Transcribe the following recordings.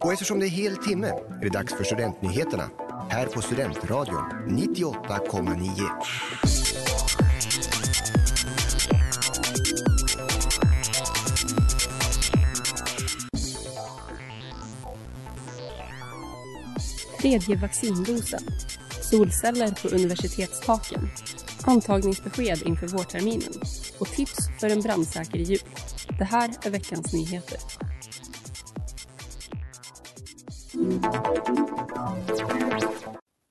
Och eftersom det är hel timme är det dags för Studentnyheterna här på Studentradion 98,9. Tredje vaccindosen. Solceller på universitetstaken. Antagningsbesked inför vårterminen. Och tips för en brandsäker jul. Det här är veckans nyheter.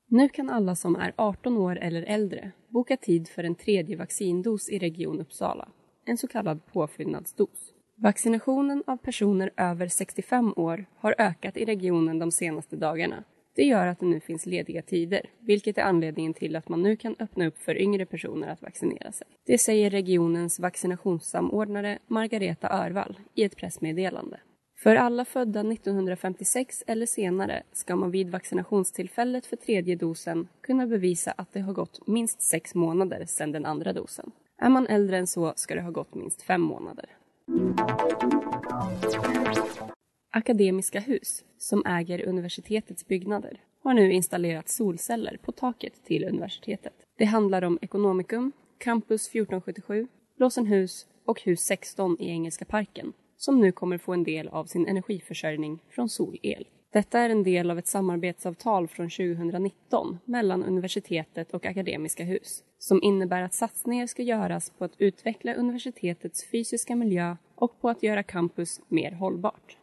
Nu kan alla som är 18 år eller äldre boka tid för en tredje vaccindos i Region Uppsala, en så kallad påfyllnadsdos. Vaccinationen av personer över 65 år har ökat i regionen de senaste dagarna. Det gör att det nu finns lediga tider, vilket är anledningen till att man nu kan öppna upp för yngre personer att vaccinera sig. Det säger regionens vaccinationssamordnare Margareta Örvall i ett pressmeddelande. För alla födda 1956 eller senare ska man vid vaccinationstillfället för tredje dosen kunna bevisa att det har gått minst sex månader sedan den andra dosen. Är man äldre än så ska det ha gått minst fem månader. Akademiska Hus, som äger universitetets byggnader, har nu installerat solceller på taket till universitetet. Det handlar om Economicum, Campus 1477, Blåsenhus och Hus 16 i Engelska parken som nu kommer få en del av sin energiförsörjning från solel. Detta är en del av ett samarbetsavtal från 2019 mellan universitetet och Akademiska Hus som innebär att satsningar ska göras på att utveckla universitetets fysiska miljö och på att göra campus mer hållbart.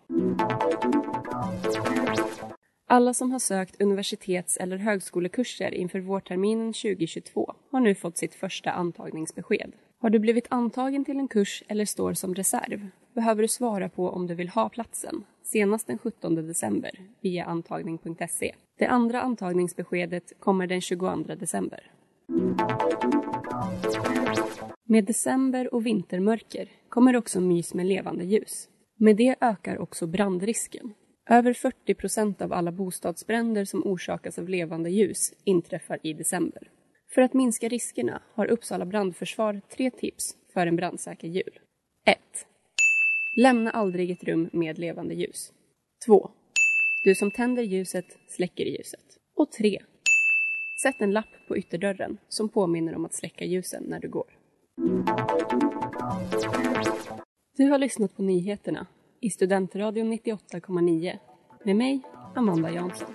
Alla som har sökt universitets eller högskolekurser inför vårterminen 2022 har nu fått sitt första antagningsbesked. Har du blivit antagen till en kurs eller står som reserv behöver du svara på om du vill ha platsen senast den 17 december via antagning.se. Det andra antagningsbeskedet kommer den 22 december. Med december och vintermörker kommer också mys med levande ljus. Med det ökar också brandrisken. Över 40 procent av alla bostadsbränder som orsakas av levande ljus inträffar i december. För att minska riskerna har Uppsala brandförsvar tre tips för en brandsäker jul. 1. Lämna aldrig ett rum med levande ljus. 2. Du som tänder ljuset släcker ljuset. Och 3. Sätt en lapp på ytterdörren som påminner om att släcka ljusen när du går. Du har lyssnat på nyheterna i Studentradion 98,9 med mig, Amanda Jansson.